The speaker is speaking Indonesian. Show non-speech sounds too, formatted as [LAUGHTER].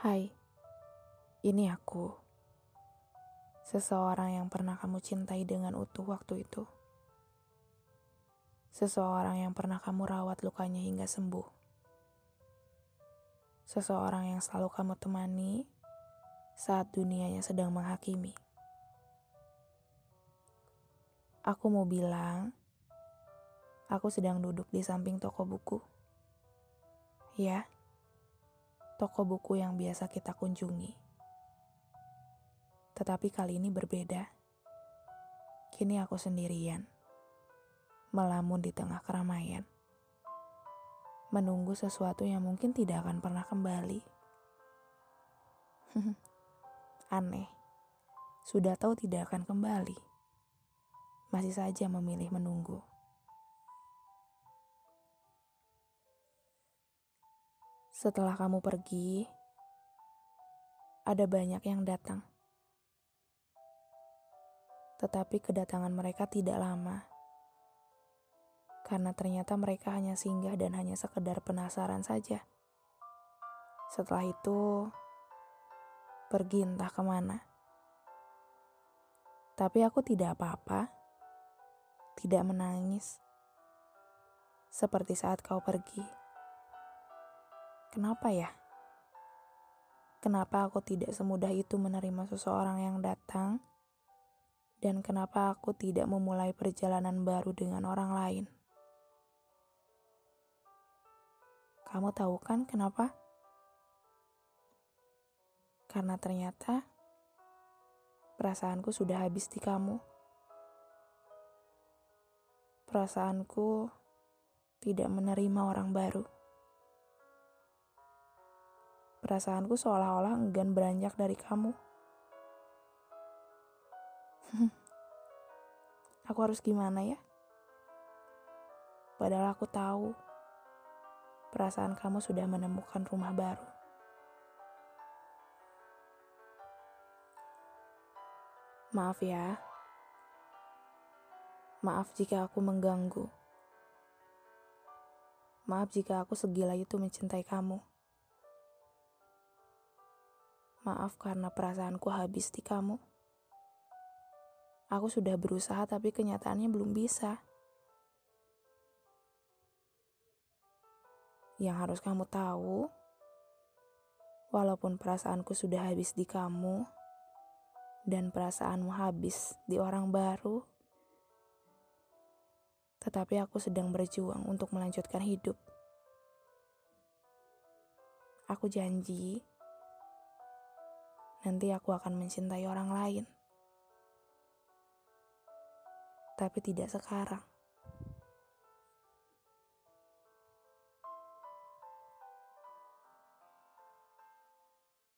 Hai, ini aku. Seseorang yang pernah kamu cintai dengan utuh waktu itu. Seseorang yang pernah kamu rawat lukanya hingga sembuh. Seseorang yang selalu kamu temani saat dunianya sedang menghakimi. Aku mau bilang, aku sedang duduk di samping toko buku. Ya, toko buku yang biasa kita kunjungi. Tetapi kali ini berbeda. Kini aku sendirian, melamun di tengah keramaian, menunggu sesuatu yang mungkin tidak akan pernah kembali. [LAUGHS] Aneh, sudah tahu tidak akan kembali, masih saja memilih menunggu. Setelah kamu pergi, ada banyak yang datang. Tetapi kedatangan mereka tidak lama. Karena ternyata mereka hanya singgah dan hanya sekedar penasaran saja. Setelah itu, pergi entah ke mana. Tapi aku tidak apa-apa, tidak menangis, seperti saat kau pergi. Kenapa ya? Kenapa aku tidak semudah itu menerima seseorang yang datang? Dan kenapa aku tidak memulai perjalanan baru dengan orang lain? Kamu tahu kan kenapa? Karena ternyata perasaanku sudah habis di kamu. Perasaanku tidak menerima orang baru. Perasaanku seolah-olah enggan beranjak dari kamu. [LAUGHS] aku harus gimana ya? Padahal aku tahu perasaan kamu sudah menemukan rumah baru. Maaf ya. Maaf jika aku mengganggu. Maaf jika aku segila itu mencintai kamu. Maaf karena perasaanku habis di kamu. Aku sudah berusaha tapi kenyataannya belum bisa. Yang harus kamu tahu, walaupun perasaanku sudah habis di kamu dan perasaanmu habis di orang baru, tetapi aku sedang berjuang untuk melanjutkan hidup. Aku janji nanti aku akan mencintai orang lain. Tapi tidak sekarang.